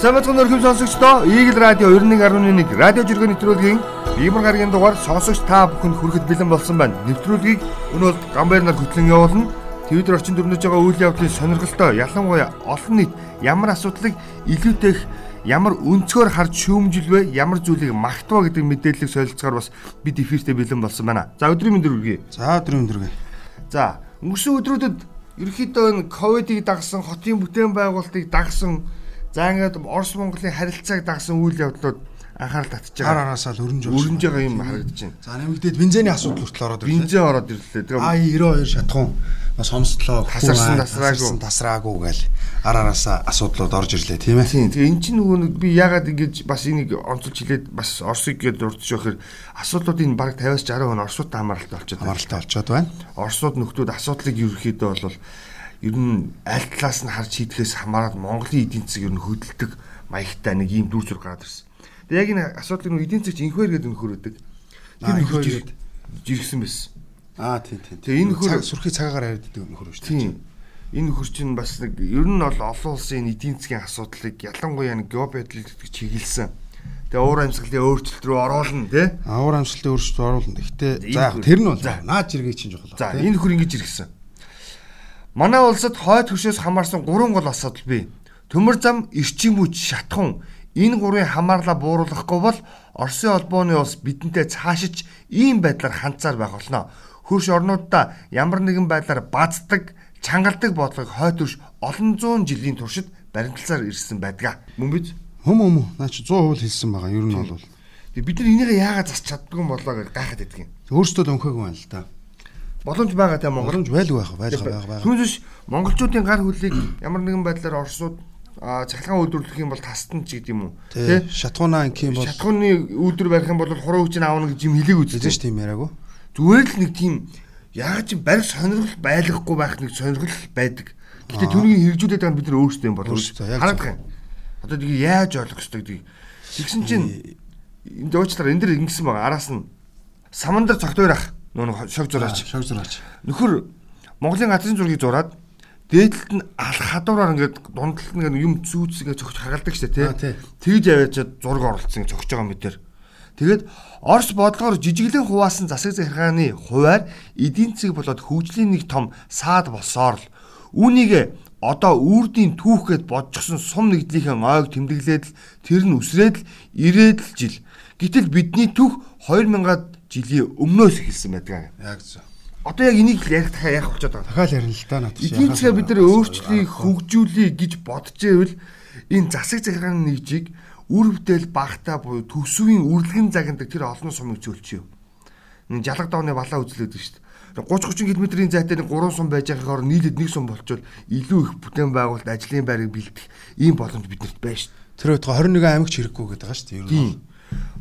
Самбацхан өрхөм сонсогчдоо Eagle Radio 91.1 радио жиргэн нэвтрүүлгийн Бибер гарагийн дугаар сонсогч та бүхэнд хүрэхэд бэлэн болсон байна. Нэвтрүүлгийг өнөө гамбайр нар хөтлөн явуулна. Твиттер орчин дөрнөж байгаа үйл явдлын сонирхолтой ялангуяа олон нийт ямар асуудлыг илүүтэйх ямар өнцгөр харж шүүмжилвэ ямар зүйлийг магтваа гэдэг мэдээллийг солилцохоор бас бид эфиртээ бэлэн болсон байна. За өдрийн мэндэр үргэе. За өдрийн мэндэр үргэе. За өнгөрсөн өдрүүдэд ерөөхдөө энэ ковидыг дагсан, хотын бүтээн байгуулалтыг дагсан За ингээд Орос Монголын харилцааг дагсан үйл явдлууд анхаарал татж байгаа. Гар араасаа л өрнж өрнж байгаа юм харагдаж байна. За нэмэгдээд бензиний асуудал хүртэл ороод ирлээ. Бензин ороод ирлээ. Тэгээ А 92 шатхуун бас хомсдлоо тасарсан тасраагүй тасраагүй гээл ар араасаа асуудлууд орж ирлээ тийм ээ. Тийм. Тэгээ эн чинь нөгөө нэг би ягаад ингэж бас энийг онцолж хэлээд бас Оросыг гээд дурдж байхэр асуудлуудын баг 50-аас 60% нь Оросууд хамааралтай болчиход байна. Хамааралтай болчиход байна. Оросууд нөхдүүд асуудлыг ерөөхдөө бол ер нь аль талаас нь харж хийдгээс хамаарат Монголын эдийн засаг ер нь хөдөлдөг маягтай нэг ийм дүр зураг гараад ирсэн. Тэгээ яг энэ асуудлыг нь эдийн засагч инхвэр гэдэг нөхөр өгдөг. Тэр нөхөр жиргсэн байсан. Аа тийм тийм. Тэгээ энэ нөхөр сүрхий цагаагаар ярьдаг нөхөр шүү дээ. Тийм. Энэ нөхөр чинь бас нэг ер нь бол олон улсын эдийн засгийн асуудлыг ялангуяа нэг геополитик чиглэлсэн. Тэгээ уур амьсгалын өөрчлөлт рүү оруулна тий. Уур амьсгалын өөрчлөлт оруулна. Гэхдээ за тэр нь бол наад жиргээ чинь жохол. За энэ нөхөр ингэж иргсэн. Манай улсад хойд хөшөөс хамаарсан гурван гол асуудал бий. Төмөр зам, эрчим хүч, шатхун энэ гурвын хамаарлаа бууруулахгүй бол Оросын холбооны улс бидэнтэй цаашиж ийм байдлаар ханцаар байх болно. Хөрш орнуудаа ямар нэгэн байдлаар баздаг, чангалдаг бодлогыг хойд хөрш олон зуун жилийн туршид баримтласаар ирсэн байдгаа. Мөн биз? Хөм хөм. Наа чи 100% хэлсэн байгаа. Ер нь бол. Тэг бид нар энийг яагаад засч чаддгүй болоо гэж гайхаад байдаг юм. Өөрсдөө өнхөөгүй байна л да боломж байгаа те Монгол боломж байлгүй байх байх байх. Түүнээс монголчуудын гар хөлийг ямар нэгэн байдлаар Оросууд а цахилгаан үйлдвэрлэх юм бол тастан ч гэдэг юм уу тий? шатгуунаа инх юм бол шатгууны үйлдвэр барих юм бол хуруу хүчин аавна гэж юм хэлээг үзсэн шүү тийм яриаггүй зүгээр л нэг тийм яг ч барих сонирхол байлгахгүй байх нэг сонирхол байдаг. Гэтээ түүнийг хэрэгжүүлээд байгаа бид нар өөрсдөө юм болов харагдах юм. Одоо тийг яаж ойлгох ёстой гэдэг? Тэгсэн чинь энэ уучлаарай энэ дэр ингэсэн байгаа. Араас нь самандар цогтойрах нөө шог зураач. Шог зураач. Нөхөр Монголын газрын зургийг зураад дээдлэлт нь алх хадуураар ингээд дундалт нь юм зүүц ингээд цогч хагалдаг штэ тий. Тэгж аваачаад зураг оролцсон цогч байгаа мэтэр. Тэгээд Орос бодлогоор жижиглэн хуваасан засаг захиргааны хуваар эдийн засаг болоод хөгжлийн нэг том саад болсоор л үүнийг одоо үрдийн түүх гэд бодчихсон сум нэгдлийнхэн ойг тэмдэглээд л тэр нь үсрээд л ирээд л жил. Гэтэл бидний түүх 2000-ад жилийн өмнөөс эхэлсэн байдаг. Яг зөв. Одоо яг энийг ярих дахиад яах болчиход байгаа. Дахиад ярина л да над чинь. Эдийн засгаа бид нар өөрчлөе, хөгжүүлэе гэж бодож ивэл энэ засаг захиргааны нэгжийг үр бүтээл багтаа буюу төсвийн үрлэгэн загнадаг тэр олон сумыг зөөлчихөө. Нэг жалаг давны балаа үзлээд шүү дээ. 30 30 км-ийн зайтай нэг 3 сум байж байгаахаар нийлээд нэг сум болчвол илүү их бүтээн байгуулалт ажлын байрыг бэлдэх ийм боломж биднэрт байна шүү дээ. Тэр үед 21 аймагч хэрэггүй гэдэг байгаа шүү дээ.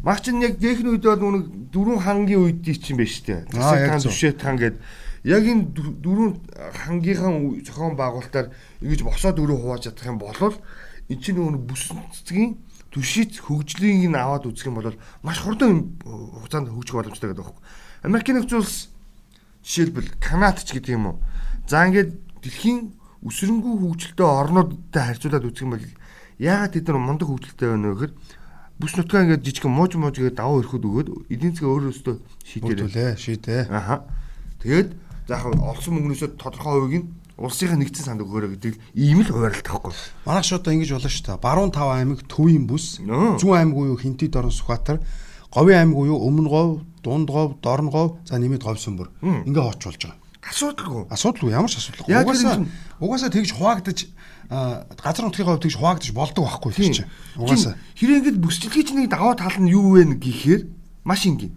Мах чинь яг дээхний үед бол нүг дөрвөн хангийн үед чинь шүү дээ. Засаг таан төвшөөт хаан гээд яг энэ дөрвөн хангийнхаа зохион байгуулалтаар ингэж босоод өрөө хувааж чадах юм бол эн чинь нөгөө бүсэн цэцгийн түшиц хөгжлийг нь аваад үзэх юм бол маш хурдан хугацаанд хөгжих боломжтой гэдэг байна. Америкийн нэгдсэн улс жишээлбэл Канад ч гэдэг юм уу. За ингээд дэлхийн өсрөнгөө хөгжилтэй орнуудтай харьцуулаад үзэх юм бол яагаад тэд нар мундаг хөгжилтэй байна вэ гэхээр бүс нутгаа ингээд жижигхэн мууж мууж гээд даваа өрхөд өгөөд эдийн засгаа өөрөөсөө шийдээрээ шийдээ. Аха. Тэгээд за яг олсон мөнгнөөсөө тодорхой хувийг нь улсынхаа нэгдсэн санд өгөөрэй гэдэг ийм л хуваарлт тахгүй. Манайх шууд ингэж болно шүү дээ. Баруун тав аймаг Төвийн бүс, Зүүн аймаг уу Хинтэд орон Сүхбаатар, Говийн аймаг уу Өмнө Гов, Дунд Гов, Дорн Гов, за нэмээд Говь Сүмбэр. Ингээ хооч болж байгаа. Асуудалгүй. Асуудалгүй ямар ч асуудалгүй. Угаасаа угаасаа тэгж хуваагдаж газар нутгийн хувьд тэгж хуваагдаж болдог байхгүй тийм чинь. Угаасаа хэрэг ингэж бүсчилгээч нэг даваа тал нь юу вэ гэхээр маш энгийн.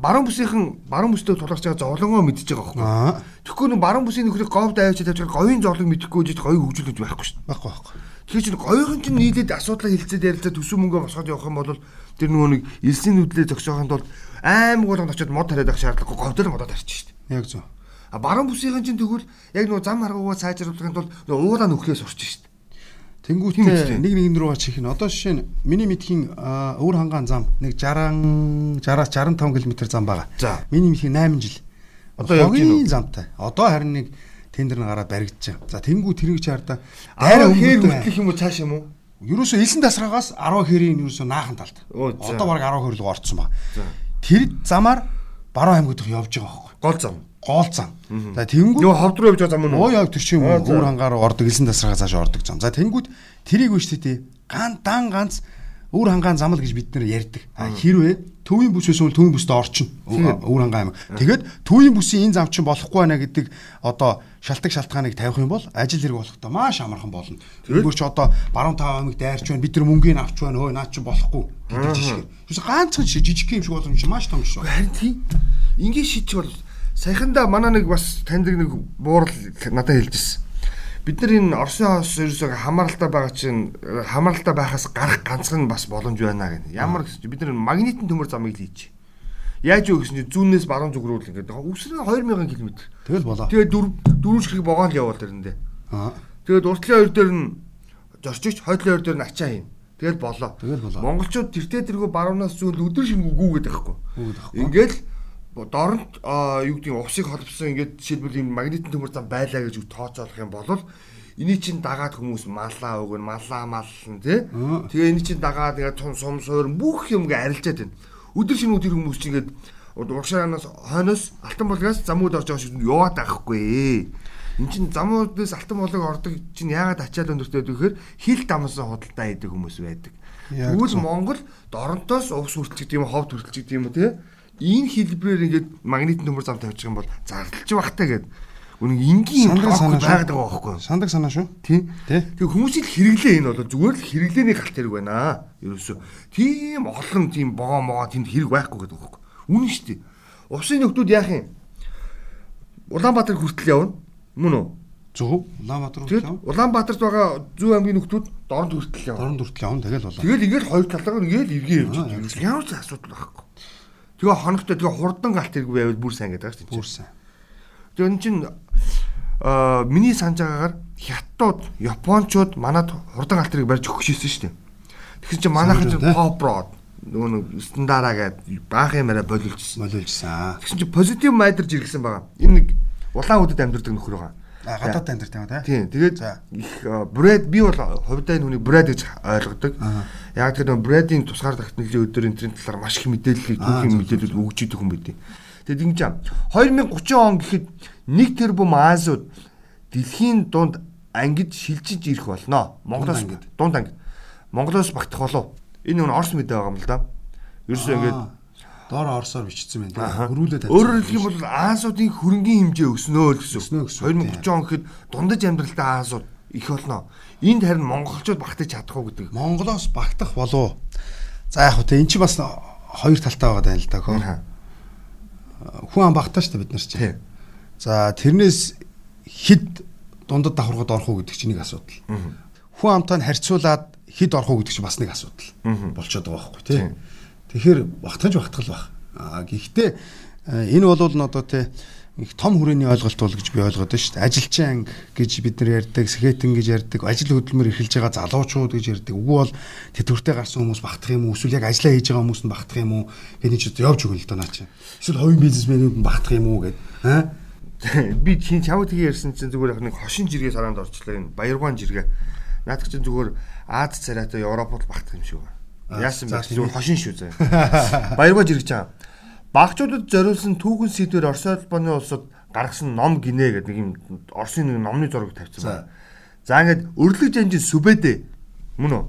Баруун бүсийнхэн баруун бүстэй тулгарч байгаа зовлонгоо мэдчихэж байгаа байхгүй. Тэгэхгүй нэг баруун бүсийн нөхрийг говьд аваачаад тавьж говийн зовлонг мэдэхгүй жиж говийг хөгжүүлж байхгүй шүү дээ. Байхгүй байхгүй. Тэгэхээр чинь говийн чинь нийлээд асуудлаа хилцээд ярилцаад төсөв мөнгө босгоод явах юм бол тэр нөгөө нэг элсийн нүдлээ зогсоохын тулд аймаг болгонд очиод мод тариад авах шаардлагагүй говьд л модод тарчих шүү дээ. Яг зөв. А баруун бүсийн чинь тэгвэл яг нөгөө зам харгуугаа сайжруулахын тулд нөгөө уулаа нүхлээ сурч шít. Тэнгүүтээ нэг нэгэн рүүгээ чих нь одоо жишээ нь миний мэдхийн өвөр хангаан зам нэг 60 60-аас 65 км зам байгаа. Миний мэдхийн 8 жил. Одоо яг энэ замтай. Одоо харин нэг тендер нь гараад баригдаж байгаа. За тэнгүү тэрийг чи хардаа дайраа хээр хөтлөх юм уу цааш юм уу? Ерөөсөө элсэн тасрагаас 10 хэрийн ерөөсөө наахан талд. Одоо баг 10 хөр рүү орцсон баг. Тэр замаар баруун аймагт явж байгаа. Гол зам. Гол зам. За тэнгүүд нөгөө ховд руу явж байгаа зам нь. Оо яг тэр чинь өөр хангаар ордог элсэн тасрагаас цааш ордог зам. За тэнгүүд тэрийг үуч тээ. Ган дан ганц Өвөр хангаан замл гэж бид нэр ярьдаг. Хэрвээ төвийн бүс эсвэл төвийн бүстэй орчин өвөр хангаан аймаг. Тэгээд төвийн бүсийн энэ зам чинь болохгүй байна гэдэг одоо шалтгаан шалтгааныг тавих юм бол ажил хэрэг болохдоо маш амархан болно. Тэгвэр ч одоо баруун тав аймаг дайрч байна. Бид нар мөнгөний авч байна. Хөөе наад чинь болохгүй гэдэг жишээ. Юус ганцхан жижиг юм шиг болох юм чи маш том шүү. Харин тийм. Ингээ шийдчих бол саяханда манай нэг бас танд нэг буурал надад хэлжсэн бид нар энэ Оросын хос ерөөсөө хамааралтай байгаа чинь хамааралтай байхаас гарах ганцхан бас боломж байна гэх. Ямар гэж бид нар магнитын төмөр замыг л хийж. Яаж юу гэсэн чинь зүүнээс баруун зүг рүү л ингээд үсрэг 2000 км. Тэгэл болоо. Тэгээд дөрв дөрвөн ширхэг богоон л явал тэрэндээ. Аа. Тэгээд уртлын хоёр дээр нь зорчигч хойдлын хоёр дээр нь ачаа юм. Тэгэл болоо. Тэгэл болоо. Монголчууд тэртээ тэргүй баруунаас зүүн өдөр шингүү гүүгээд байхгүй. Гүүгээд байхгүй. Ингээд дорнт юу гэдэг увсыг холбосон ингээд жишээлбэл юм магнитын төмөр зам байлаа гэж тооцоолох юм бол эний чинь дагаад хүмүүс малаа өгөн малаа маллан тий Тэгээ эний чинь дагаад ингээд тун сум суур бүх юм ингээд арилжаад байна. Өдөр шинэ өдөр хүмүүс чинь ингээд урагшаанаас хойноос алтан болгоос замууд орж байгаа шиг яваад байхгүй. Энд чинь замуудаас алтан болог ордог чинь яагаад ачаал өндөртэй гэхээр хил дамсан худалдаа хийдэг хүмүүс байдаг. Тэгвэл Монгол доронтоос увс хүртэлч гэдэг юм ховд хүртэлч гэдэг юм тий энэ хэлбэрээр ингээд магнитын төмөр зам тавьчих юм бол зарлж багтаа гэдэг. Үнэн энгийн сандаг санаа байгаад байгаа байхгүй? Сандаг санаа шүү. Тийм. Тэг хүмүүсийг хэрэглээ энэ бол зүгээр л хэрэглээний галт хэрэг байна. Ерөөсөө тийм олон тийм богоо могоо тэнд хэрэг байхгүй гэдэг байхгүй. Үнэн шүү дээ. Усын нөхдүүд яах юм? Улаанбаатар хүртэл явна. Мөн үү? Зөв. Улаанбаатар хүртэл явна. Улаанбаатарт байгаа зүү аймгийн нөхдүүд дорнд хүртэл явна. Дорнд хүртэл явна. Тэгэл болоо. Тэгэл ингээд хоёр талаар ингээд эргээ явж байгаа. Ямар ч асуудал байхгүй. Тэгээ хоногтой тэгээ хурдан галт хэрэг байвал бүр сайн гэдэг чинь. Бүр сайн. Тэгээ энэ чинь аа миний санаж байгаагаар хятадууд, японочууд манад хурдан галт хэрэг барьж өгч ирсэн шүү дээ. Тэгсэн чинь манайхан чинь pop rod нөгөө нэг стандартаа гээд баах юмараа боловлжсэн. Боловлжсэн. Тэгсэн чинь позитив майдерж иргсэн байгаа. Энэ нэг улаан үдэд амьдардаг нөхөр байгаа. Гадаад амьдардаг юм тийм. Тэгээд их брэд би бол хувьдаа энэ хүнийг брэд гэж ойлгодог. Яг тэр брэдийн тусгаар технологийн өдөр энэ талаар маш их мэдээлэл түүхийн мэдээлэл өгч идэг хүн байдیں۔ Тэгээд ингэж 2030 он гэхэд 1 тэрбум Азиуд дэлхийн дунд ангид шилжиж ирэх болно. Монголоос дунд ангид. Монголоос багтах болов. Энэ нэг Орос мэдээ байгаа юм л да. Ерөөсөө ингэж доор орсоор бичсэн байна. Хөрүүлээд тавьсан. Өөрөөр хэлэх юм бол Аасуудын хөрөнгөний хэмжээ өснөө л гэсэн. Өснөө гэсэн. 2030 он гэхэд дундаж амьдралтай Аасууд их болно. Энд харин монголчууд багтаж чадах уу гэдэг. Монголоос багтах болов. За яг хөө эн чи бас хоёр талтай байгаа даа л да. Хүн ам багтаа шүү дээ бид нар чи. За тэрнээс хэд дундад давхаргад орох уу гэдэг чинь нэг асуудал. Хүн амтай нь харьцуулаад хэд орох уу гэдэг чинь бас нэг асуудал болчиход байгаа байхгүй тий. Тэгэхээр багтгаж багтгал баг. А гэхдээ э, энэ бол н одоо те их том хүрээний ойлголт бол гэж би ойлгоод байна шүү дээ. Ажилчин анги гэж бид нар ярьдаг, сэхэтэн гэж ярьдаг, ажил хөдөлмөр эрхэлж байгаа залуучууд гэж ярьдаг. Үгүй бол тэтгэвртэй гарсан хүмүүс багтах юм уу? Эсвэл яг ажиллаа хийж байгаа хүмүүс нь багтах юм уу? Гэний ч явж өгнө л доо наа чи. Эсвэл хувийн бизнесмэнүүд нь багтах юм уу гэд. Аа би чинь чав тгий ярьсан чинь зүгээр яг нэг хошин жиргээ саранд орчлоо энэ баяргаан жиргээ. Наадах чинь зүгээр Аз царайтай Европод багтах юм шиг байна. Яасан бэ? Зүгээр хошин шүү заа. Баяргаж ирж байгаа. Багчуудад зориулсан түүхэн сэдвэр Орос улбаны улсад гаргасан ном гинэ гэдэг нэг юм Оросын нэг номны зураг тавьсан байна. За ингээд өрлөг жанжин сүбэдэ мөн үү?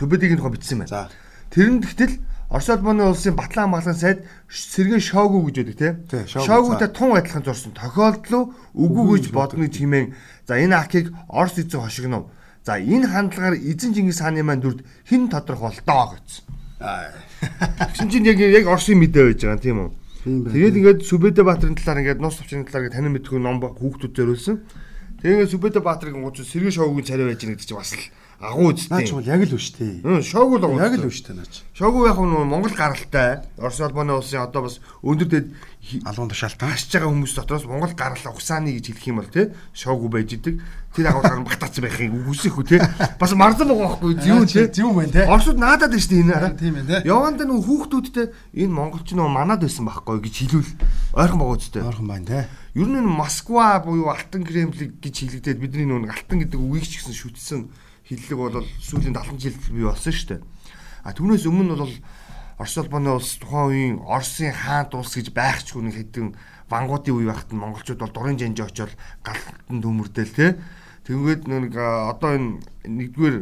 Сүбэдийг нь бичсэн байна. Тэрэн тэгтэл Орос улбаны улсын Батлан хамгаалсан сайд сэргэн шоогу гэж байдаг тийм. Шоогутай тун адилхан зурсан тохиолдол үгүй гэж бодно гэж хэмээн за энэ акийг Орос эзэн хошигнов За энэ хандлагаар эзэн Чингис хааны маань дүрд хэн тодорхойлтоо гэсэн. Тэгсэн чинь яг яг Орсын мэдээ байж байгаа тийм үү? Тэгээд ингээд Сүбэдэ Баатрын талаар ингээд нус төвчний талаар танин мэдгүй ном хүүхдүүд зориулсан. Тэгээд Сүбэдэ Баатрын гуц сэргийн шоугийн царай байж байгаа гэдэг чинь бас л агуу үстэй. Наач бол яг л биш тий. Хм шоуг л яг л биш тий наач. Шоуг яг нь Монгол гаралтай. Орос улбаны улсын одоо бас өндөр дэд алуун тушаалтан хашж байгаа хүмүүс дотроос Монгол гарал угсааны гэж хэлэх юм бол тий шоуг байж идэг. Тэр агуулгаар багтаацсан байхыг үгүйсэх үү тий. Бас марзал байгаа байхгүй зөв тий. Зөв байна тий. Оросууд наадад шүү дээ энэ. Тийм байна тий. Яванда нөх хүүхдүүдтэй энэ монголч нөө манад байсан байхгүй гэж хэлвэл ойрхон байгаа үстэй. Ойрхон байна тий. Ер нь Москва буюу Алтан Кремль гэж хэлэгдээд бидний нөө Алтан гэдэг үгийг ч гэсэн шүтсэн хиллэг бол сүүлийн 70 жил бий болсон шүү дээ. А түүнээс өмнө бол Орос улбаны улс тухайн үеийн Оросын хаант улс гэж байхчгүй нэг хэдэн вангуудын үе байхад нь монголчууд бол дурын жанжи очоод галтан төмөрдөл те. Тэнгүүд нэг одоо энэ нэгдүгээр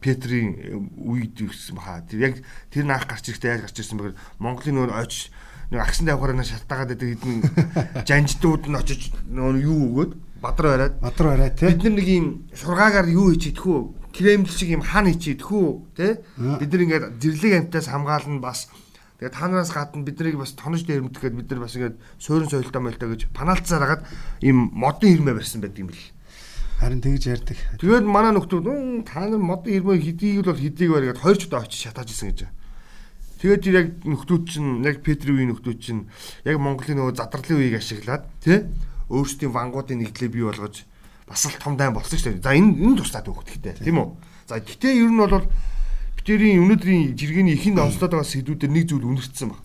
Петрийн үед ирсэн баха. Тэр яг тэр наах гарч ирэхдээ яаж гарч ирсэн бэгээр Монголын нөр очиж нэг агсан давхараа шалтаагаад байдаг хэдэн жанжтууд нь очиж нөр юу өгөөд бадар бариад бадар бариад тий. Бид нар нэг юм шургаагаар юу хийчих идэхүү кремл шиг юм хан хийчих идэхүү тий бид нар ингээд зэрлэг амтаас хамгаална бас. Тэгээ та нараас гадна биднийг бас тонож дээрмдэхэд бид нар бас ингээд суурин соёлтой мэлтэй гэж паналцаар хагаад им модын хэрмэ барьсан байдаг юм бэл Харин тэгж ярьдаг. Тэгээд манай нөхдүүд та нар модын хэрмээ хэдийг бол хэдийг бариад хоёр ч удаа очиж шатааж исэн гэж. Тэгээд яг нөхдүүд чинь яг Петрийн үеийн нөхдүүд чинь яг Монголын нөгөө задралын үеийг ашиглаад тий өөрсдийн вангуудын нэгдлээ бий болгож бас л том дайн болсон шүү дээ. За энэ энэ туслаад өгөх гэхдээ тийм үү? За гэтээ ер нь бол битэрийн өнөөдрийн жиргэний ихэнд онцлоод байгаа сэдвүүдээр нэг зүйл үнэрчсэн баг.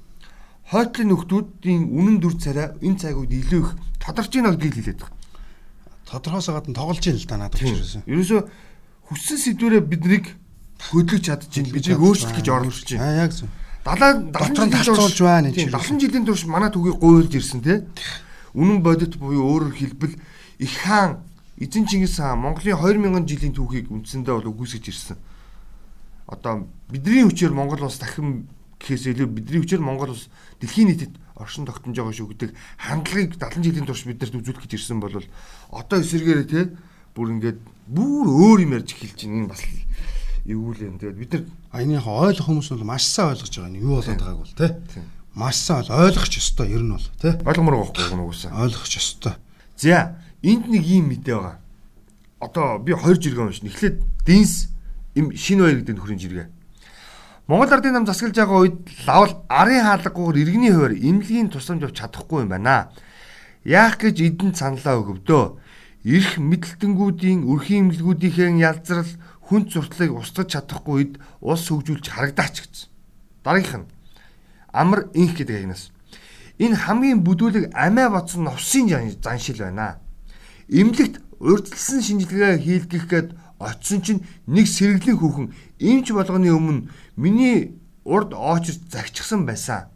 Хойтлын нөхдүүдийн үнэн дүр царай энэ цаг үед илүү их тодорч ийн гэдгийг хэлээд байгаа тодорхоос гадна тоглож ийн л да надад ерөөсөө. Ерөөсөө хүссэн сэдвэрээ биднийг хөдлөж чадчих, биднийг өөрчлөх гэж оролдож байна. Аа яг зөв. 70 70 жил тарцуулж байна энэ. 70 жилийн турш манай түүхийг гуйлж ирсэн тий. Үнэн бодит буюу өөрөөр хэлбэл их хаан Эзэн Чингис хаан Монголын 2000 жилийн түүхийг үндсэндээ бол үгүйсгэж ирсэн. Одоо бидний хүчээр Монгол улс дахин гэхээс илүү бидний хүчээр Монгол улс дэлхийн нийтэд оршин тогтнож байгаа шүү гэдэг хандлагыг 70 жилийн турш биднэрт үзүүлэх гэж ирсэн бол одоо эсэргээрээ те бүр ингээд бүр өөр юм ярьж эхэлж байна. Энэ бас эвгүүлэн. Тэгээд бид нар аяныхаа ойлгох хүмүүс бол маш сайн ойлгож байгаа юм. Юу болоод байгааг бол те. Маш сайн ойлгох ёстой ер нь бол те. Ойлгомоор байхгүй гэнэ угсаа. Ойлгох ёстой. За энд нэг юм мэдээ байгаа. Одоо би хоёр жиргээ уншин. Эхлээд Динс им шинэ баяр гэдэг нөхрийн жиргээ. Монгол Ардын нам засаглаж байгаа үед лавл арын хаалгагүйгээр иргэний хуваар эмнэлгийн тусламж авч чадахгүй юм байна. Яах гэж эдэн саналаа өгөвдөө. Ирэх мэдлэлтэнгүүдийн өрхийн эмнэлгүүдийн ялзрал хүн зуртлыг устгаж чадахгүй үед улс хөгжүүлж харагдаач гэсэн. Дараагийнх нь амар инх гэдэг агнаас. Энэ хамгийн бүдүүлэг амиа бодсон новсын заншил байна. Эмнэлэгт урьдчилсан шинжилгээ хийлгэх гээд очисон чинь нэг сэргэлийн хүүхэн эмч болгоны өмнө миний урд оочр загчихсан байсан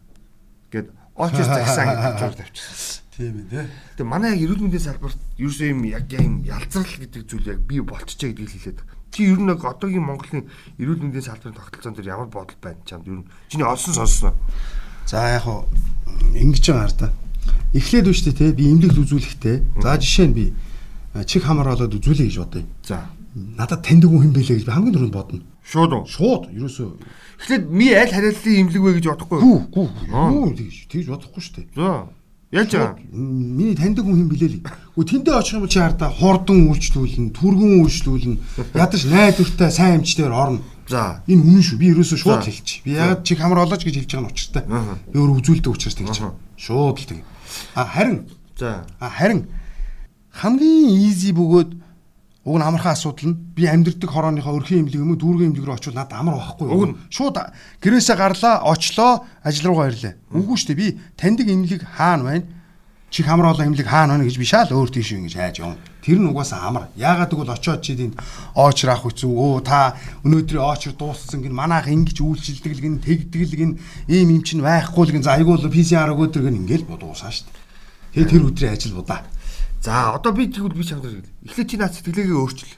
гэд оочр загсан гэдэг зур тавьчихсан. Тийм ээ. Тэгээ манай яг эрүүл мэндийн салбарт ерөөсөө юм яг юм ялзрал гэдэг зүйл яг бий болчихжээ гэдгийг хэлээд. Чи ер нь одоогийн Монголын эрүүл мэндийн салбарын тогтолцоон дээр ямар бодол байна чамд ер нь чиний олсон сонссноо. За яг хуу ингэж байгаа хар та. Эхлээд үүштэй те би имлэг үзүүлэхтэй. За жишээ нь би чих хамаар болоод үзүүлэе гэж бодъё. За надад таньдаг хүн бэлээ гэж би хамгийн түрүүнд бодно. Шууд уу? Шууд ерөөсөө. Эхлээд ми аль хариаллын имлэг вэ гэж бодохгүй юу? Гүү гүү. Юу тэгж тэгж бодохгүй шүү дээ. За. Яаж байгаа? Миний таньдаг хүн хэм блээ л. Гэхдээ тэндээ очих юм бол чи хардаа хурдан үйлчлүүлнэ, түргэн үйлчлүүлнэ. Ядаж найдвартай сайн эмчтэр орно. За. Энэ үнэн шүү. Би ерөөсөө шууд хэлчих. Би ягаад чи хамар олооч гэж хэлж байгаа нь учиртай. Би өөр үзүүлдэг учраас тэгж. Шууд л тэг. А харин. За. А харин хамгийн easy бөгөөд Уг нь амархан асуудал нь би амьдрдаг хорооныхоо өрхийн имлэг юм уу дүүргийн имлэг рүү очивол надад амар байхгүй юу? Шууд гэрээсээ гарлаа, очлоо, ажил руугаа ирлээ. Үгүй шүү дээ. Би таньдаг имлэг хаана байна? Чих амар олон имлэг хаана байна гэж би шал өөр тийш ингэж хайж явна. Тэр нь угаасаа амар. Яагаад гэвэл очиод чи энд оочр авах үгүй өө та өнөөдрийн оочр дууссан гин манайх ингэж үйлчилдэг л гин тэгдэг л гин ийм юм чинь байхгүй л гин за айгуул PCR өгөөдөр гин ингээл бодуусаа шүү дээ. Тэгээ тэр өдрийн ажил будаа. За одоо би тэгвэл би чамд хэлээ. Эхлээд чи наад сэтгэлээгээ өөрчил.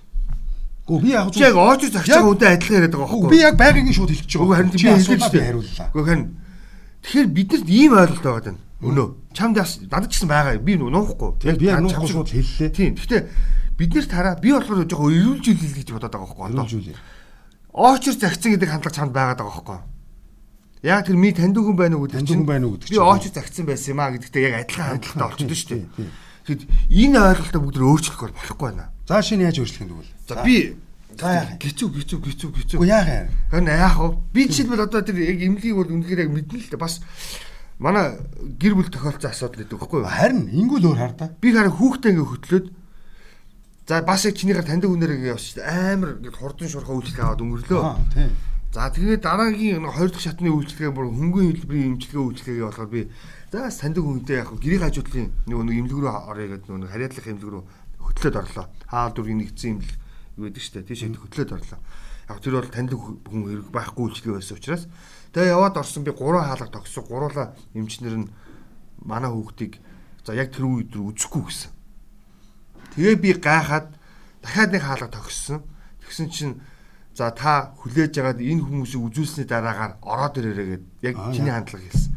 Гөө би яг яг оож загч байгаа хүнтэй адилхан яриад байгаа байхгүй. Би яг байгаагийн шууд хэлчихэж байгаа. Харин би би хариуллаа. Гөө харин тэгэхээр биднэрт ийм ойлголт байгаа даа. Өнөө. Чамд надад ч гэсэн байгаа. Би нуухгүй. Яг би яг нуухгүй шууд хэллээ. Тийм. Гэхдээ бид нар тараа би болохоор жоохон эрүүлжүүлэл гэж бодоод байгаа байхгүй. Эрүүлжүүлээ. Оочор загцсан гэдэг хандлага чамд байгаад байгаа байхгүй. Яг тэр ми таньдаг хүн байна уу гэдэг чинь. Байна уу гэдэг чинь. Би оочор загцсан байсан юм а гэдэгтээ яг адилхан хандлагатай болчихсон шүү дээ. Тэгэд энэ ойлголтоо бүгд өөрчлөхөөр болохгүй байна. За шинэ яаж өөрчлөх юм бэ? За би гизүү гизүү гизүү гизүү. Уу яах юм? Харин яах вэ? Би жишээлбэл одоо тэр яг имлийг бол үнэхээр яг мэднэ л дээ. Бас манай гэр бүл тохиолдсон асуудал гэдэг үгхгүй юу? Харин ингүүл өөр хардаа. Би харин хүүхдээ ингэ хөтлөөд за бас яг чинийгээр таньдаг хүнээр ингэ явж амар ингэ хурдан шурхаа үйлчлэг аваад өнгөрлөө. Тийм. За тэгээд дараагийн хоёр дахь шатны үйлчлэгээ бүр хөнгөн хэлбэрийн имчилгээ үйлчлэгээ болохоор би За сандаг хүнтэй яг гэрийн хажуудлын нөгөө нэг имлэг рүү орё гэдэг нөгөө хариадлах имлэг рүү хөтлөөд орлоо. Хаал дүргийн нэгдсэн имлэг юу гэдэг штэ. Тийш хөтлөөд орлоо. Яг тэр бол таньдаг хүн хэрэг байхгүй үйлчлэг байсан учраас тэгээ яваад орсон би 3 хаалга тогссон. Гуруула эмчнэр нь манай хүүхдийг за яг тэр үед үзэхгүй гэсэн. Тэгээ би гайхаад дахиад нэг хаалга тогссон. Тэгсэн чинь за та хүлээж агаад энэ хүмүүсийг үзүүлсний дараагаар ороод ирээрээ гэд яг чиний хандлага хэлсэн.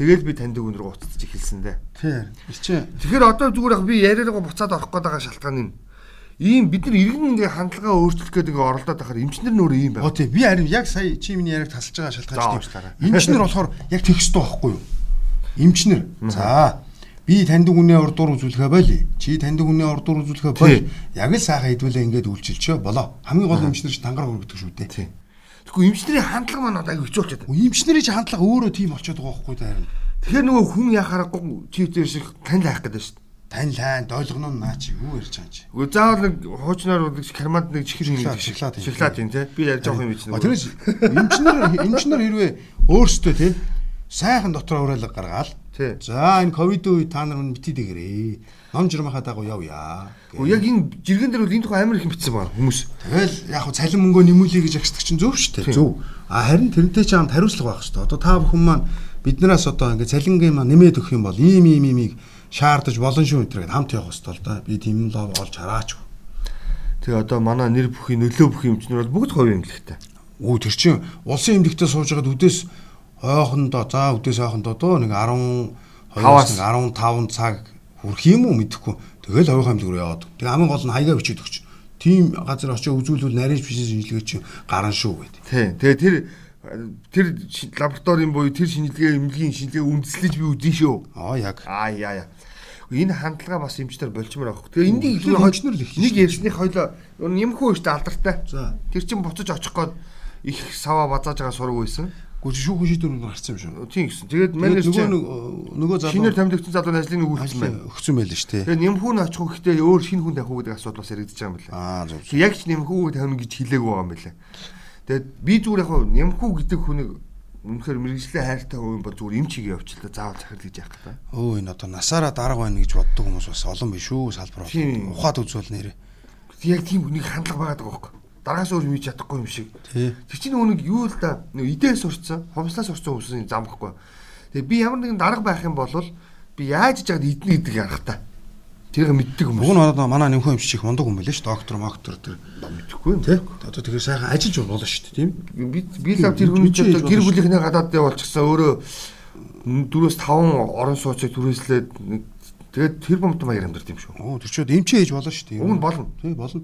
Тэгэл би танд өгнөр уцтаж эхэлсэн дээ. Тийм. Чи Тэгэхээр одоо зүгээр яг би яриагаа буцаад орох гээд байгаа шалтгаан нь ийм бид нар иргэн ингээ хандлагаа өөрчлөх гэдэг ингээ оролдоод байхаар эмчнэр өөрөө ийм байна. Оо тийм. Би харин яг сая чи миний яриаг тасалж байгаа шалтгаан чинь. Эмчнэр болохоор яг тэгстэй байхгүй юу? Эмчнэр. За би таньдаг үнэ урдуур үзүүлэхэ боли. Чи таньдаг үнэ урдуур үзүүлэхэ боли. Яг л сайхан хэдвэлээ ингээд үйлчилчөө болоо. Хамгийн гол эмчнэр чи тангараг өргөдөг шүү дээ. Тийм. Тэгэхгүй эмчнэрийн хандлага маань одоо аяг хэцүүлчихэд. Эмчнэрийн чи хандлага өөрөө тийм болчиход байгаа байхгүй даа. Тэгэхээр нөгөө хүн яхаарахгүй чивтэр шиг тань лайх гэдэг шүү дээ. Тань лайн дойлгоно наа чи юу ярьж байгаа чи. Үгүй заавал нэг хуучнаар нэг карманд нэг чихэр юм шоколад шоколад юм тий. Би ярьж байгаа юм чинь. Тэрээс эмчнэр эмчнэр хэрвээ өөрсдөө тий сайхан дотроо уриалга гаргаал. За энэ ковид үе та нар мэтий дэгэрээ ном жирмахаа дагуу явъя. Яг энэ жиргэн дээр бол энэ тухай амар их мэдсэн байна хүмүүс. Тэгэл яг хуу цалин мөнгөө нэмүүлэе гэж агсдаг чинь зөв шүү дээ. Зөв. А харин тэрнтэй ч хамт хариуцлага байх шүү дээ. Одоо та бүхэн маань биднээс одоо ингээ цалингийн маань нэмээд өгөх юм бол ийм ийм иймийг шаардаж болон шүү энэ хамт явах хэрэгтэй л да. Би тийм л олж хараач. Тэгээ одоо манай нэр бүхий нөлөө бүхий юмчнэр бол бүгд хувийн эмнэлэгтэй. Өө тэр чинь улсын эмнэлэгтээ сууж байгаад үдээс хойхондоо за үдээс хойхондоо дөө нэг 10 15 цаг хүрх юм уу мэдэхгүй. Тэгэл хувийн хамт руу яваад. Тэгээ хамгийн гол нь хаягаа бичиж өгч. Тим газар очиж үзүүлвэл нарийнч биш шинжилгээ чинь гарна шүү гэдэг. Тий. Тэгээ тэр тэр лабораторийн буюу тэр шинжилгээ эмнэлгийн шинжилгээ үндэслэж би үзэн шүү. Аа яг. Аа яа яа. Энэ хандлага бас эмчтэр болчмоор авах. Тэгээ энийг илүү хожнор л их. Нэг ярьсных хойлоо нэмхүү штэ алдартай. Тэр чин буцаж очих гээд их саваа базааж байгаа сураг байсан. Гүр шүүхэн шийдвэр гарсан юм шүү. Тийм гэсэн. Тэгээд менежер нөгөө нөгөө залуу шинээр тамирчсан залууны ажлыг нөгөөлсөн байна. Өгсөн байл ш тий. Тэгээд нэмхүү нь очих гэхдээ өөр шинэ хүн тавих гэдэг асуудал бас яригдчихэж байгаа юм байна. Аа зөв. Яг ч нэмхүү тавина гэж хэлээгүй байгаа юм байна. Тэгээд би зүгээр яг нэмхүү гэдэг хүнийг үнэхээр мэрэгжлийн хайртай хүн бол зүгээр эмчиг явуулчихлаа заавал захирал гэж яах вэ? Өө энэ одоо насаараа дарга байна гэж боддог хүмүүс бас олон биш үү салбар. Ухаад үзвэл нэрээ. Яг тийм хүнийг хандлага байгаа байхгүй дараагаас өөр хийж чадахгүй юм шиг. Тэр чинь нөгөө нэг юу л да нөгөө идээ сурцсан, хомслаа сурцсан хүмүүсийн зам байхгүй. Тэгээ би ямар нэгэн дарга байх юм бол би яаж иж яагаад идэнэ гэдэг та. Тэрийг мэддэг хүмүүс. Уг нь одоо манай нэмхэн эмч их мундаг хүн байлээ ш доктор доктор тэр мэдхгүй юм тий. Одоо тэгэхээр сайхан ажиллаж болно ш тийм. Би би лав тэр хүн чинь гэр бүлийнхнээ гадаад явуулчихсан өөрөө 4-5 орон сууцыг түрээслээд Тэгээд тэр бомт маяг амьдард юм шүү. Оо тэр чод эмчээ хийж болно шүү дээ. Нь болно. Тий болно.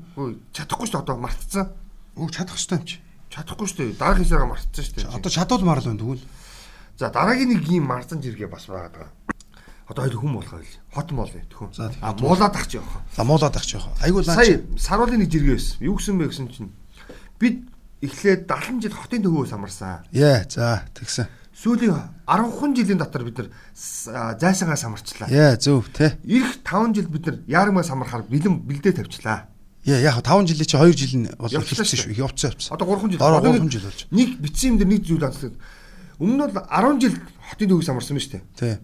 Чадахгүй шүү дээ одоо мартцсан. Уг чадах ёстой юм чи. Чадахгүй шүү дээ. Дараах хэсэгээ мартцсан шүү дээ. Одоо чадвал марл байна тэгвэл. За дараагийн нэг ийм марзан жиргээ бас байгаа. Одоо хоёул хүн болох байл. Хотон бол төхөн. А муулаад ах чи явах. За муулаад ах чи явах. Айгуу лаа. Сая саруулын нэг жиргээ байсан. Юу гэсэн бэ гэсэн чинь бид эхлээд 70 жил хотын төвөөс амарсан. Яа за тэгсэн сүүлийн 10хан жилийн дотор бид нар зайсангаа самарчлаа. Яа зөв тий. Ирэх 5 жил бид нар яармаа самархаар бэлэн бэлдээ тавьчлаа. Яа яг 5 жилийн чи 2 жил нь бол явчихсан шүү. Явцсан явцсан. Одоо 3 жил. Одоо 3 жил болж. Нэг бичсэн юм дээр нэг зүйл онцлог. Өмнө нь бол 10 жил хотын төвөс самарсан ба шүү дээ. Тий.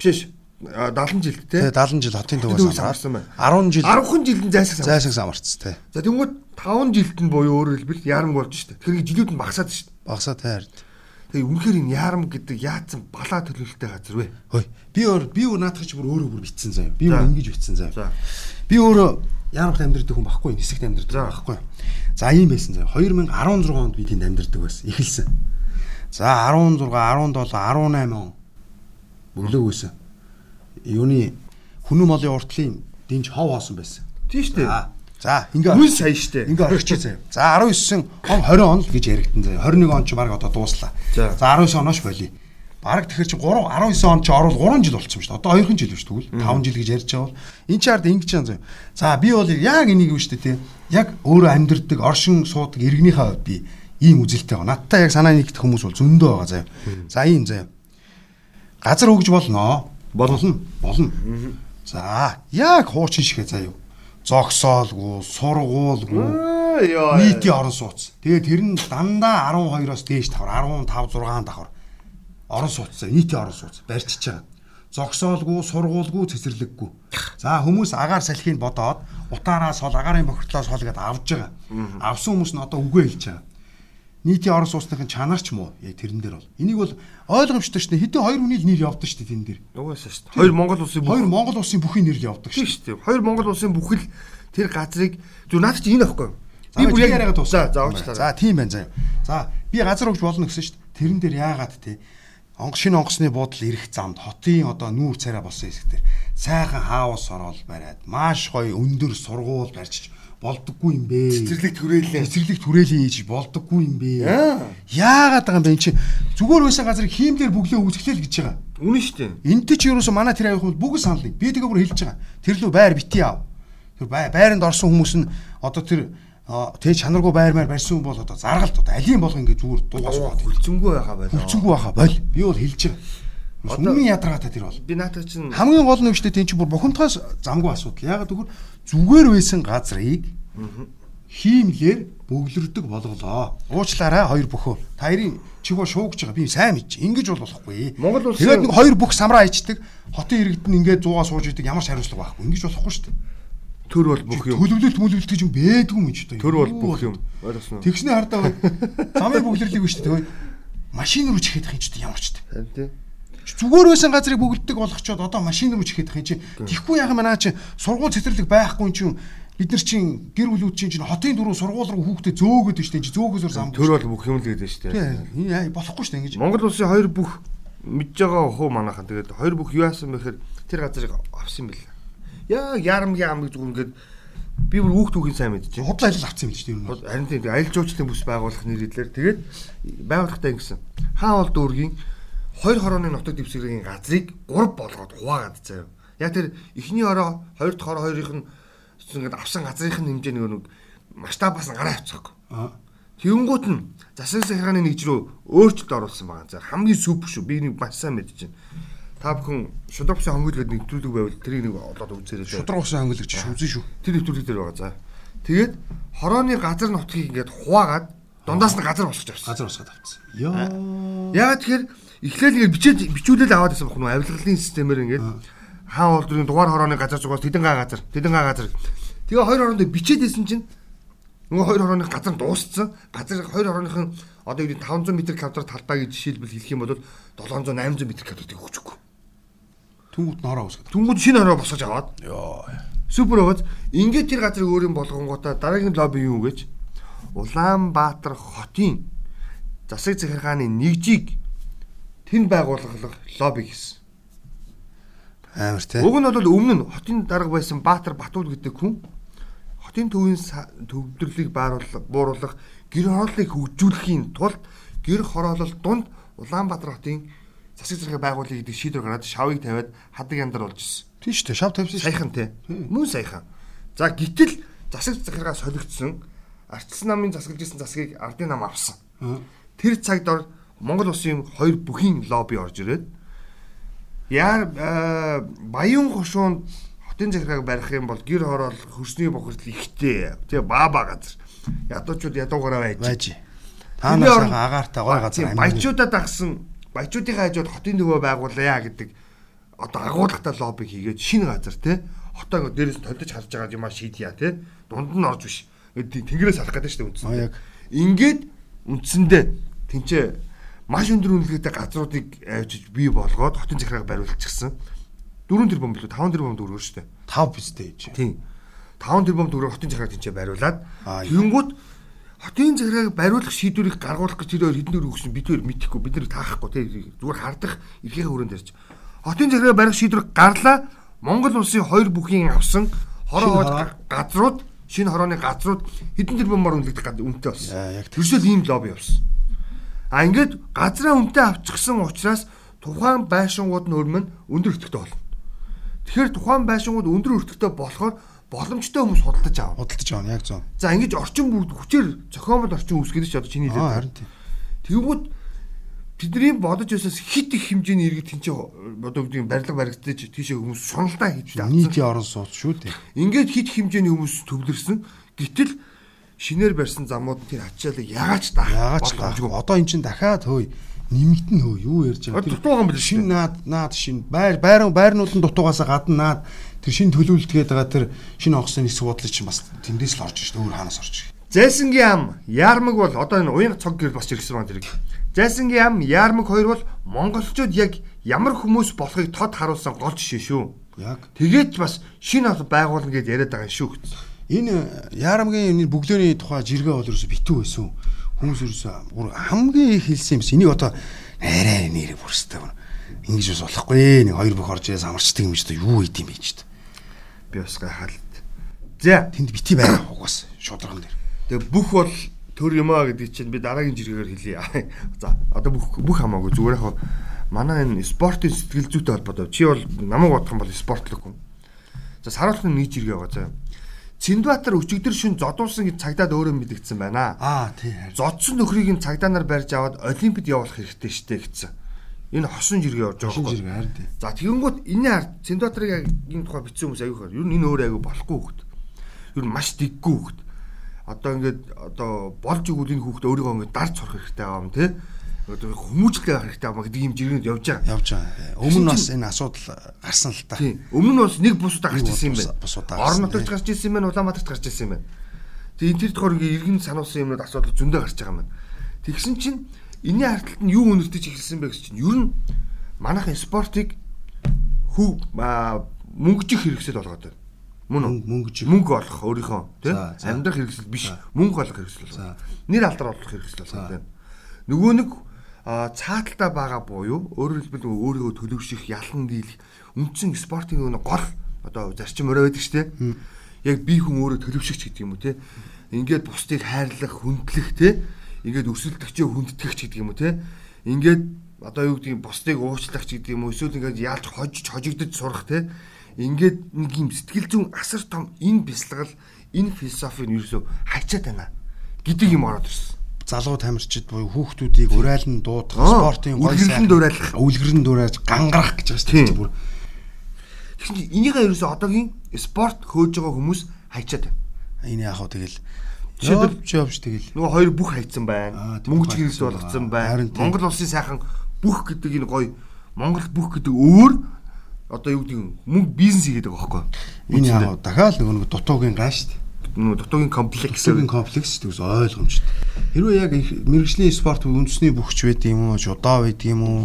Биш 70 жилд тий. 70 жил хотын төвөөс самарсан байна. 10 жил 10хан жилд зайсаг. Зайсаг самарцсан тий. За тэгвэл 5 жилд нь буюу өөрөөр хэлбэл яарам болж шүү дээ. Тэгэхээр жилүүд нь багасаад шүү дээ. Багасаа таард. Тэгээ үнэхээр энэ яарам гэдэг яатсан балаа төлөвлөлттэй газар вэ? Хөөе. Би өөр би өөр наадах чи бүр өөрөө бүр битсэн заяа. Би өөр ингэж битсэн заяа. Би өөрөө яарамт амьдэрдэг хүн баггүй, нисэгт амьдэрдэг баггүй. За ийм байсан заяа. 2016 онд би тэнд амьдэрдэг байсан. Эхэлсэн. За 16, 17, 18 он өглөө байсан. Юуны хүнү молын уртлын дэнж хов хоосон байсан. Тийм шүү дээ. За ингээ үн сая штэ. Ингээ орчих заяа. За 19 он 20 он л гэж яригдсан заяа. 21 он ч баг одоо дууслаа. За 19 онош боли. Бараг тэгэхэр чи 3 19 он ч орвол 3 жил болчихсон шүү дээ. Одоо 2 жил биш тэгвэл 5 жил гэж ярьж байгаа бол энэ чард ингэж юм заяа. За би бол яг энийг юу штэ тий. Яг өөрөө амьдрдаг, оршин суудаг иргэнийхээ хувьд би ийм үзэлтэй байгаа. Надтай яг санаа нэгдэх хүмүүс бол зөндөө байгаа заяа. За ийм заяа. Газар өгж болно. Болно. Болно. За яг хуучин шигэ заяа зогсоолгүй, сургуулгүй нийтийн орон сууц. Тэгээд тэр нь дандаа 12-оос дээш давхар 15 6 давхар орон сууцсан нийтийн орон сууц барьчиж байгаа. Зогсоолгүй, сургуулгүй, цэцэрлэггүй. За хүмүүс агаар салхийг бодоод утаараа сол агаарын бохирдлоос хол гэдээ авж байгаа. Авсан хүмүүс нь одоо үгээ хэлж байгаа. Нийтийн орон сууцныхын чанарч муу яг тэрэн дээр бол. Энийг бол ойлгомжтой дээ. Хэдэн хоёр хүний нэр явдаг шүү дээ тэн дээр. Угаасаа шүү дээ. Хоёр Монгол улсын хоёр Монгол улсын бүхий нэр явдаг шүү дээ. Хоёр Монгол улсын бүхэл тэр газрыг зүр наад чи энэ аахгүй юу? Би бүр яг яриагаа тусаа. За уучлаарай. За тийм байна заа. За би газар өгч болно гэсэн шүү дээ. Тэрэн дээр яагаад те шинэ онгоцны буудал ирэх замд хотын одоо нүүр царай болсон хэсэг дээр сайхан хаус ороод бариад маш гоё өндөр сургууль барьчих болдоггүй юм бэ. Цэцэрлэг түрээлээ. Цэцэрлэг түрээлээ хийж болдоггүй юм бэ. Яагаад байгаа юм бэ чи зүгээр байсан газрыг хиймлэр бүглээ үүсгэлээ гэж байгаа. Үнэн шүү дээ. Энтэй ч ерөөсө манай тэр хүмүүс бүгд санал. Би тэгээ бүр хэлж байгаа. Тэр лөө байр бити аав. Тэр байранд орсон хүмүүс нь одоо тэр тэг чанаргүй байр маяр барьсан хүн бол одоо заргалт одоо алийн болго ингээд зүгээр дуугаас хөлцөнгөө байхаа байл. Хөлцөнгөө байхаа байл. Би бол хэлж байгаа. Өмнө ядаргаатай тэр бол. Би наатаа чинь хамгийн гол нь өвчтэй тийм чи бүр бухимдгаас замгүй асуудал. Ягаад гэвэл зүгээр байсан газрыг хиймлэр бөглөрдөг болголоо. Уучлаарай хоёр бөхөө. Та хоёрын чигөө шуугж байгаа. Би сайн мэдж. Ингэж бол болохгүй. Монгол улс тэгээд нэг хоёр бүх самраа ичдэг. Хотын иргэдэн ингээд 100-аа сууж идэг ямар ч хариуцлага байхгүй. Ингэж болохгүй шүү дээ. Төр бол бүх юм. Төлөвлөлт төлөвлөлт гэж юм бээдгүй юм ч дээ. Төр бол бүх юм. Ойлгосноо. Тэгснэ хардаа замын бөглөрлийг биш дээ. Машин руу чихэх юм ч дээ ямар ч дээ. Зүгээр байсан газрыг бөглөдөг болгочоод одоо машин руу чихэх юм чи. Тэгхгүй яхаа манаа чи? Сургууль цэцэрлэг байхгүй юм чинь бид нар чинь гэр бүлүүд чинь чинь хотын дөрөв сургууль руу хүүхдээ зөөгөөд штэ чи зөөгөөсөр зам төр бол бүх юм л гэдэг штэ. Тийм болохгүй штэ ингэж. Монгол улсын хоёр бүх мэдж байгаа хуу манайхан. Тэгээд хоёр бүх юу яасан бэхээр тэр газрыг авсан юм бэл яа ярамгийн ам гэж зүгээр ингээд би бүр хүүхд түүхийн сайн мэдэж байна. Худлаа ажил авсан юм шүү дээ. Харин тийм аялал жуулчлалын бүс байгуулах нэрээр тэгээд байгуулахтаа ингэсэн. Хаа бол дүүргийн хоёр хорооны нутаг дэвсгэрийн газрыг 3 болгоод хуваагаад заяа. Яг тэр эхний хороо, хоёр дахь хороо хоёрын нь ингээд авсан газрынх нь хэмжээ нэг масштабаас гараа авчихгүй. Тэнгүүт нь засаг сахиргааны нэгж рүү өөрчлөлт оруулсан байгаа. За хамгийн супер шүү. Би нэг маш сайн мэдэж байна. Та бүхэн шудраг усан хонгил гэдэг нэвтрүүлэг байвал тэрийг нэг олоод үзээрэй. Шудраг усан хонгил гэж үзэн шүү. Тэр нэвтрүүлэг дээр байгаа. За. Тэгээд хорооны газар нутгийг ингээд хуваагаад дундаас нь газар босгож авсан. Газар босгоод авсан. Яа. Яагаад тэгэхээр эхлээл ингээд бичээд бичүүлэл аваад байсан бохно авилгалын системээр ингээд хаан олдрын дугаар хорооны газар зугаас тэдэн га газар, тэдэн га газар Тэгээ хоёр хороонд бичээд байсан чинь нөгөө хоёр хорооны газар дууссан. Газар хоёр хорооных нь одоо юу 500 м квадрат талбай гэж жишээлбэл хэлэх юм бол 700 800 м квадратыг өгчихгүй. Түнгүүд нороо босгоод. Түнгүүд шинэ хороо босгож аваад. Йоо. Супер байгааз ингээд тэр газрыг өөрийн болгонгуудаа дараагийн лобби юу гэж Улаанбаатар хотын засаг захиргааны нэгжийг тэнд байгуулах лобби гэсэн. Амар тий. Уг нь бол өмнө нь хотын дарга байсан Баатар Батуул гэдэг хүн хотын төвийн төвлөрлийг бууруулах, гэр хорооллыг хөгжүүлэхийн тулд гэр хороолол дунд Улаанбаатар хотын засаг захиргаа байгуулъя гэдэг шийдвэр гараад шавыг тавиад хадаг яндар болж ирсэн. Тийм шүү дээ. Шав тавьсан шүү. Саяхан тий. Мөн саяхан. За гítэл засаг захиргаа солигдсон ардчилсан намын засаглажсэн засгийг ардын нам авсан. Тэр цагт Монгол улсын хоёр бүхийн лобби орж ирээд яар баян хошуунд хотын захиргааг барих юм бол гэр хороол хөрсний бохирдол ихтэй. Тэгээ баба газар. Ядуучууд ядуугаараа байж. Байж. Таанаас агаартай гой газар амьд. Баячуудад агсан баячуудынхаа хажууд хотын нөгөө байгуулъя гэдэг одоо агуулгатай лобби хийгээд шинэ газар те хотоо дээрээс толдож харж байгаа юм а шийдъя те дунд нь орж биш. Тэнгэрээс харах гэдэг шүү дээ үндсэн. Ингээд үндсэндээ тэнцээ маш өндөр үнэлгээтэй газруудыг авчиж бий болгоод хотын захиргааг бариулчихсан. 4 тэрбум билүү 5 тэрбум төгрөгөөр шүү дээ. 5 бистэй гэж. Тийм. 5 тэрбум төгрөг хотын захиргааг тэнцээ бариулаад тэгэнгүүт хотын захиргааг бариулах шийдвэрийг гаргуулах гэж тэр хэдэн төгрөг өгсөн бид хоёр мэдэхгүй бид нар таахгүй тийм зүгээр хардах эрхийн хүрээнд ярьж. Хотын захиргааг барих шийдвэр гарлаа Монгол улсын хоёр бүхийн авсан хороо газрууд шинэ хорооны газрууд хэдэн тэрбумаар үнэлэгдэх үнэтэй болсон. Тэрсэл ийм лобби явсан. А ингээд газраа үнэтэй авчихсан учраас тухайн байшингууд нь өрмөн өндөр өртөгтэй болно. Тэгэхээр тухайн байшингууд өндөр өртөгтэй болохоор боломжтой хүмүүс худалдаж аав. Худалдаж аав яг зөв. За ингэж орчин бүгд хүчээр зохиомжтой орчин үүсгээд ч одоо чиний хэлээд. Харин тийм. Тэгвэл бидний бодож байсаас хит их хэмжээний иргэд тэнцээ одоо гэдэг барилга баригдаж тийшээ хүмүүс шуналдаа хийж авсан. Нийтийн орон сууц шүү дээ. Ингээд хит хэмжээний хүмүүс төвлөрсөн. Гэтэл шинээр барьсан замууд тэр ачаалыг ягач даах. Ягач даах. Одоо эн чинь дахиад хөөе нэмэгдэн хөө юу ярьж байгаа. Дутуугаан бил шин наад наад шин байр байран байрнууд нь дутуугаас гадна наад тэр шинэ төлөвлөлтгээд байгаа тэр шинэ онгоцны нисэх бодлыг чинь бас тэндээс л орж ш өөр хаанаас орж. Зайсангийн ам Яармаг бол одоо энэ уян цог гэр бас ирсэн байна тэрийг. Зайсангийн ам Яармаг хоёр бол монголчууд яг ямар хүмүүс болохыг тод харуулсан гол жишээ шүү. Яг. Тэгээд бас шинэ ол байгуулна гэдээ яриад байгаа шүү. Энэ Яармгийн энэ бүглөөний тухай жиргээ бол ерөөсө битүү байсан. Хүмүүс ерөөсө хамгийн их хэлсэн юмс. Энийг одоо арай нэр бүрстэй. Ингэж бас болохгүй. Нэг хоёр бүх орж ирээс амарчдаг юм ч одоо юу хийд юм бэ ч. Би бас гайхалт. За тэнд бити байгаа угаас шударган дээр. Тэгээ бүх бол төр юм аа гэдэг чинь би дараагийн жиргээр хэлье. За одоо бүх бүх хамаагүй зүгээр яг манай энэ спортын сэтгэл зүйтэй холбоотой. Чи бол намайг бодох юм бол спортлог хүн. За саруулхны нэг жиргээ байгаа заа. Циндбаатар өчигдөр шин зодуулсан гэж цагдаад өөрөө мэдгдсэн байна. Аа тий. Зодсон нөхрийг нь цагдаа нар барьж аваад олимпиад явуулах хэрэгтэй штэ гэсэн. Энэ хосон жиргээ орж байгаа. Харин тий. За тэгэнгүүт энэ ард Циндбаатарыг энэ тухай бичсэн хүмүүс аюухаар. Ер нь энэ өөр аюу болохгүй хөхт. Нь маш диггүй хөхт одоо ингээд одоо болж игүүл энэ хүүхдээ өөрийгөө ингээд дарж сурах хэрэгтэй байгаа юм тий. Хүмүүжлээ авах хэрэгтэй байгаа гэдэг юм жиргэнд явж байгаа. Явж байгаа. Өмнө нь бас энэ асуудал гарсан л та. Тийм. Өмнө нь бас нэг бусудаа гарч ирсэн юм байна. Орон нутагт гарч ирсэн юм байна, Улаанбаатарт гарч ирсэн юм байна. Тэгээ энэ тэр тохор ингээд иргэн сануулсан юмнууд асуудал зөндөө гарч байгаа юм байна. Тэгсэн чинь энэний харталт нь юу үнэртэж эхэлсэн бэ гэсэн чинь ер нь манайхын спортыг хүү мөнгөжих хэрэгсэл болгоод байна мөн мөнгө мөнгө олох өөрийнхөө тийм амьдрах хэрэгсэл биш мөнгө олох хэрэгсэл байна. Нэр алдар олох хэрэгсэл байна. Нөгөө нэг цааталтаа байгаа буюу өөрөөр хэлбэл өөрийгөө төлөвшөх, ялан дийлэх үндсэн спортын нөгөө гол одоо зарчим өрөө байдаг шүү дээ. Яг би хүн өөрөө төлөвшөгч гэдэг юм уу те. Ингээд бусдыг хайрлах, хүндлэх те. Ингээд өсөлтөгчөө хүндэтгэгч гэдэг юм уу те. Ингээд одоо юу гэдгийг бусдыг уучлах ч гэдэг юм уу эсвэл ингээд яалж хожиж хожигдож сурах те ингээд нэг юм сэтгэл зүйн асар том энэ бясалгал энэ философи нь ерөөсөө хайчаад байна гэдэг юм ороод ирсэн. Залуу тамирчид буюу хүүхдүүдийг урайлан дуудах, спортын гой сайн дуурайлах, өвлгөрн дуурайж гангарах гэж байгаа шүү дээ бүр. Тэгэхээр энийгээ ерөөсөө одоогийн спорт хөөж байгаа хүмүүс хайчаад байна. Энэ яг хөө тэгэл Жишээлбэл жобч тэгэл. Нөгөө хоёр бүх хайцсан байна. Мөнгө чиглэлд болгоцсон байна. Монгол улсын сайхан бүх гэдэг энэ гоё Монгол бүх гэдэг өөр одоо юу гэдэг мөнгө бизнес хийгээд байгаа байхгүй. Энэ яа дахиад нөгөө нэг дутуугийн гай шүү дээ. Дутуугийн комплекс. Дутуугийн комплекс гэсэн ойлгомжтой. Хэрвээ яг мэрэгжлийн спорт үндэсний бөхч байд юм уу, жудаа байд юм уу,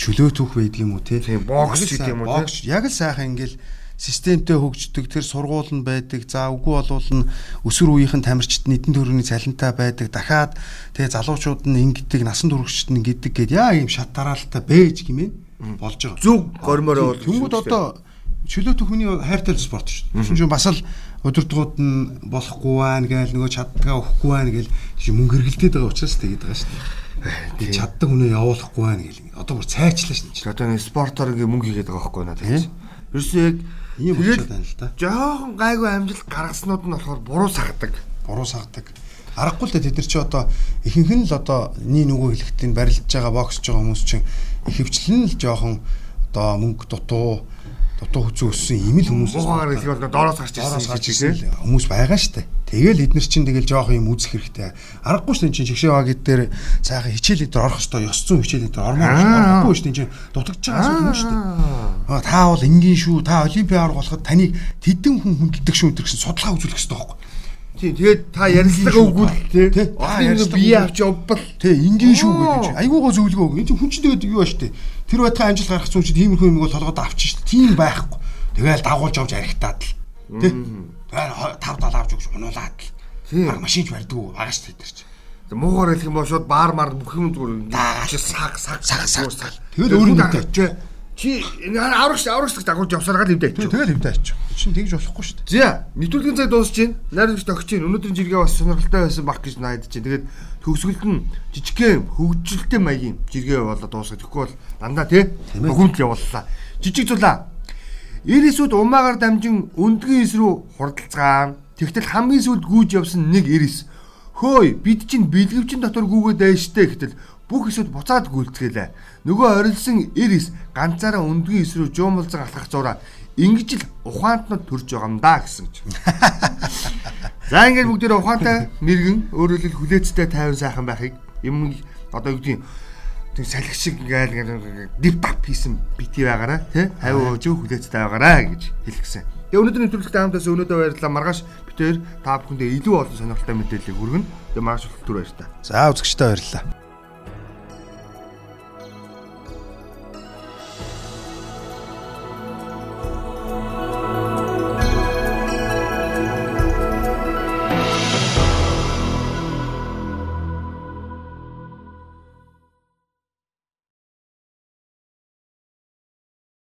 чөлөө түүх байд юм уу те. Бокс гэдэг юм уу те. Яг л сайхан ингээл системтэй хөгждөг тэр сургууль нь байдаг. За үгүй болвол нь өсвөр үеийнхэн тамирчид нийтэн төрөний цалинтай байдаг. Дахиад тэгээ залуучууд нь ингэдэг, насан туршид нь ингэдэг гэд яа ийм шат дараалтаа бэж гэмээ болж байгаа. Зүг гормороо бол Тэнгүүд одоо чөлөө түүхний хайртай спорт шүү дээ. Чинь бас л удирдгууд нь болохгүй байна гээл нөгөө чаддгаа өгөхгүй байна гээл тийм мөнгө хэрэгэлдээд байгаа учраас тэгээд байгаа шүү дээ. Тэгээд чаддаг хүнээ явуулахгүй байна гэл. Одоо бүр цайчлаа шүү дээ. Одоо нэг спортоор ингээ мөнгө хийгээд байгаа байхгүй наа тийм. Ерөөсөө яг ийм болчиход байна л да. Жохон гайгүй амжилт гаргаснууд нь болохоор буруу сагдаг. Буруу сагдаг. Аргагүй л тэд нар чи одоо ихэнх нь л одоо нэг нөгөө хэлэхтийн барилдж байгаа боксж байгаа хүмүүс чинь ихэвчлэн л жоохон одоо мөнгө дутуу дутуу хүзүү өссөн ийм л хүмүүс гоогаар хэлэх бол доороос гарч ирсэн гарч ирсэн хүмүүс байгаа штэ. Тэгэл эднэр чинь тэгэл жоохон юм үзэх хэрэгтэй. Аргагүй штэ чинь чигшээ багид дээр цаахан хичээлээ дээр орох ёстой. Ёс зүйн хичээлээ дээр ормоор орохгүй штэ чинь дутагдж байгаа юм штэ. Аа та бол энгийн шүү. Та олимпиар болоход таныг тэдэн хүн хүндэлдэг шүү гэсэн судалгаа үзүүлэх хэрэгтэй байхгүй. Тийм тэгээд та ярилцлага өгвөл тий. Олон бие авч явбал тий энгийн шүү гэдэг чинь. Айгуугаа зөвлөгөө өг. Энэ хүн чинь тэгээд юу ба штэ. Тэр байтхан амжилт гаргах зүйл чинь тиймэрхүү юм бол толгойд авчих штэ. Тийм байхгүй. Тэгэл дагуулж авч архитаад л. Тий. Тэгээд тав дал авч өгч унуулаад л. Тийм. Машинч барьдгүй байгаа штэ тэр чинь. Муугаар хэлэх юм бол шууд баар маар бүх юм зүгээр саг саг саг саг. Тэгэл өөр юм даа. Чи аврагч аврагч дагуулж явсараа л хөвдөө. Тэгэл хөвдөө ачиж. Чин тэгж болохгүй шүү дээ. За, нэвтрүүлгийн цаг дуусч байна. Найрамч тогч чинь өнөөдрийн жиргээ бас сонирхолтой байсан баг гэж найдаж чинь. Тэгээд төгсгөлд нь жижигхэн хөгжилтэй маягийн жиргээ болоод дуусгах. Тэгэхгүй бол дандаа тий хүнд явууллаа. Жижиг зулаа. Ирээсүүд умаагаар дамжин өндгөн ис рүү хурдалцгаан. Тэгтэл хамгийн сүүлд гүйж явсан нэг ирээс. Хөөе, бид чинь бэлгэвчин дотор гүгээд байштай гэтэл бүх эсүүд буцаад гүйлцгээлээ. Нөгөө орилсон эрис ганцаараа өндгийн эс рүү жуумалзан алхах зураа ингэж л ухаантнууд төрж байгаа юм да гэсэн ч. За ингээд бүгдээ ухаантай мэрэгэн өөрөөр хэл хүлээцтэй тайван сайхан байхыг юм одоо юу гэдэг тэг салхи шиг ингээл дип тап хийсэн бити байгаараа тий 50% хүлээцтэй байгаараа гэж хэлгэсэн. Тэгээ өнөөдрийн нэвтрүүлэгтээ хамтаас өнөөдөө баярлалаа. Маргааш битээр та бүхэндээ илүү олон сонирхолтой мэдээллийг хүргэнэ. Тэгээ маргааш түр баярлалаа. За үзэгчтэй баярлалаа.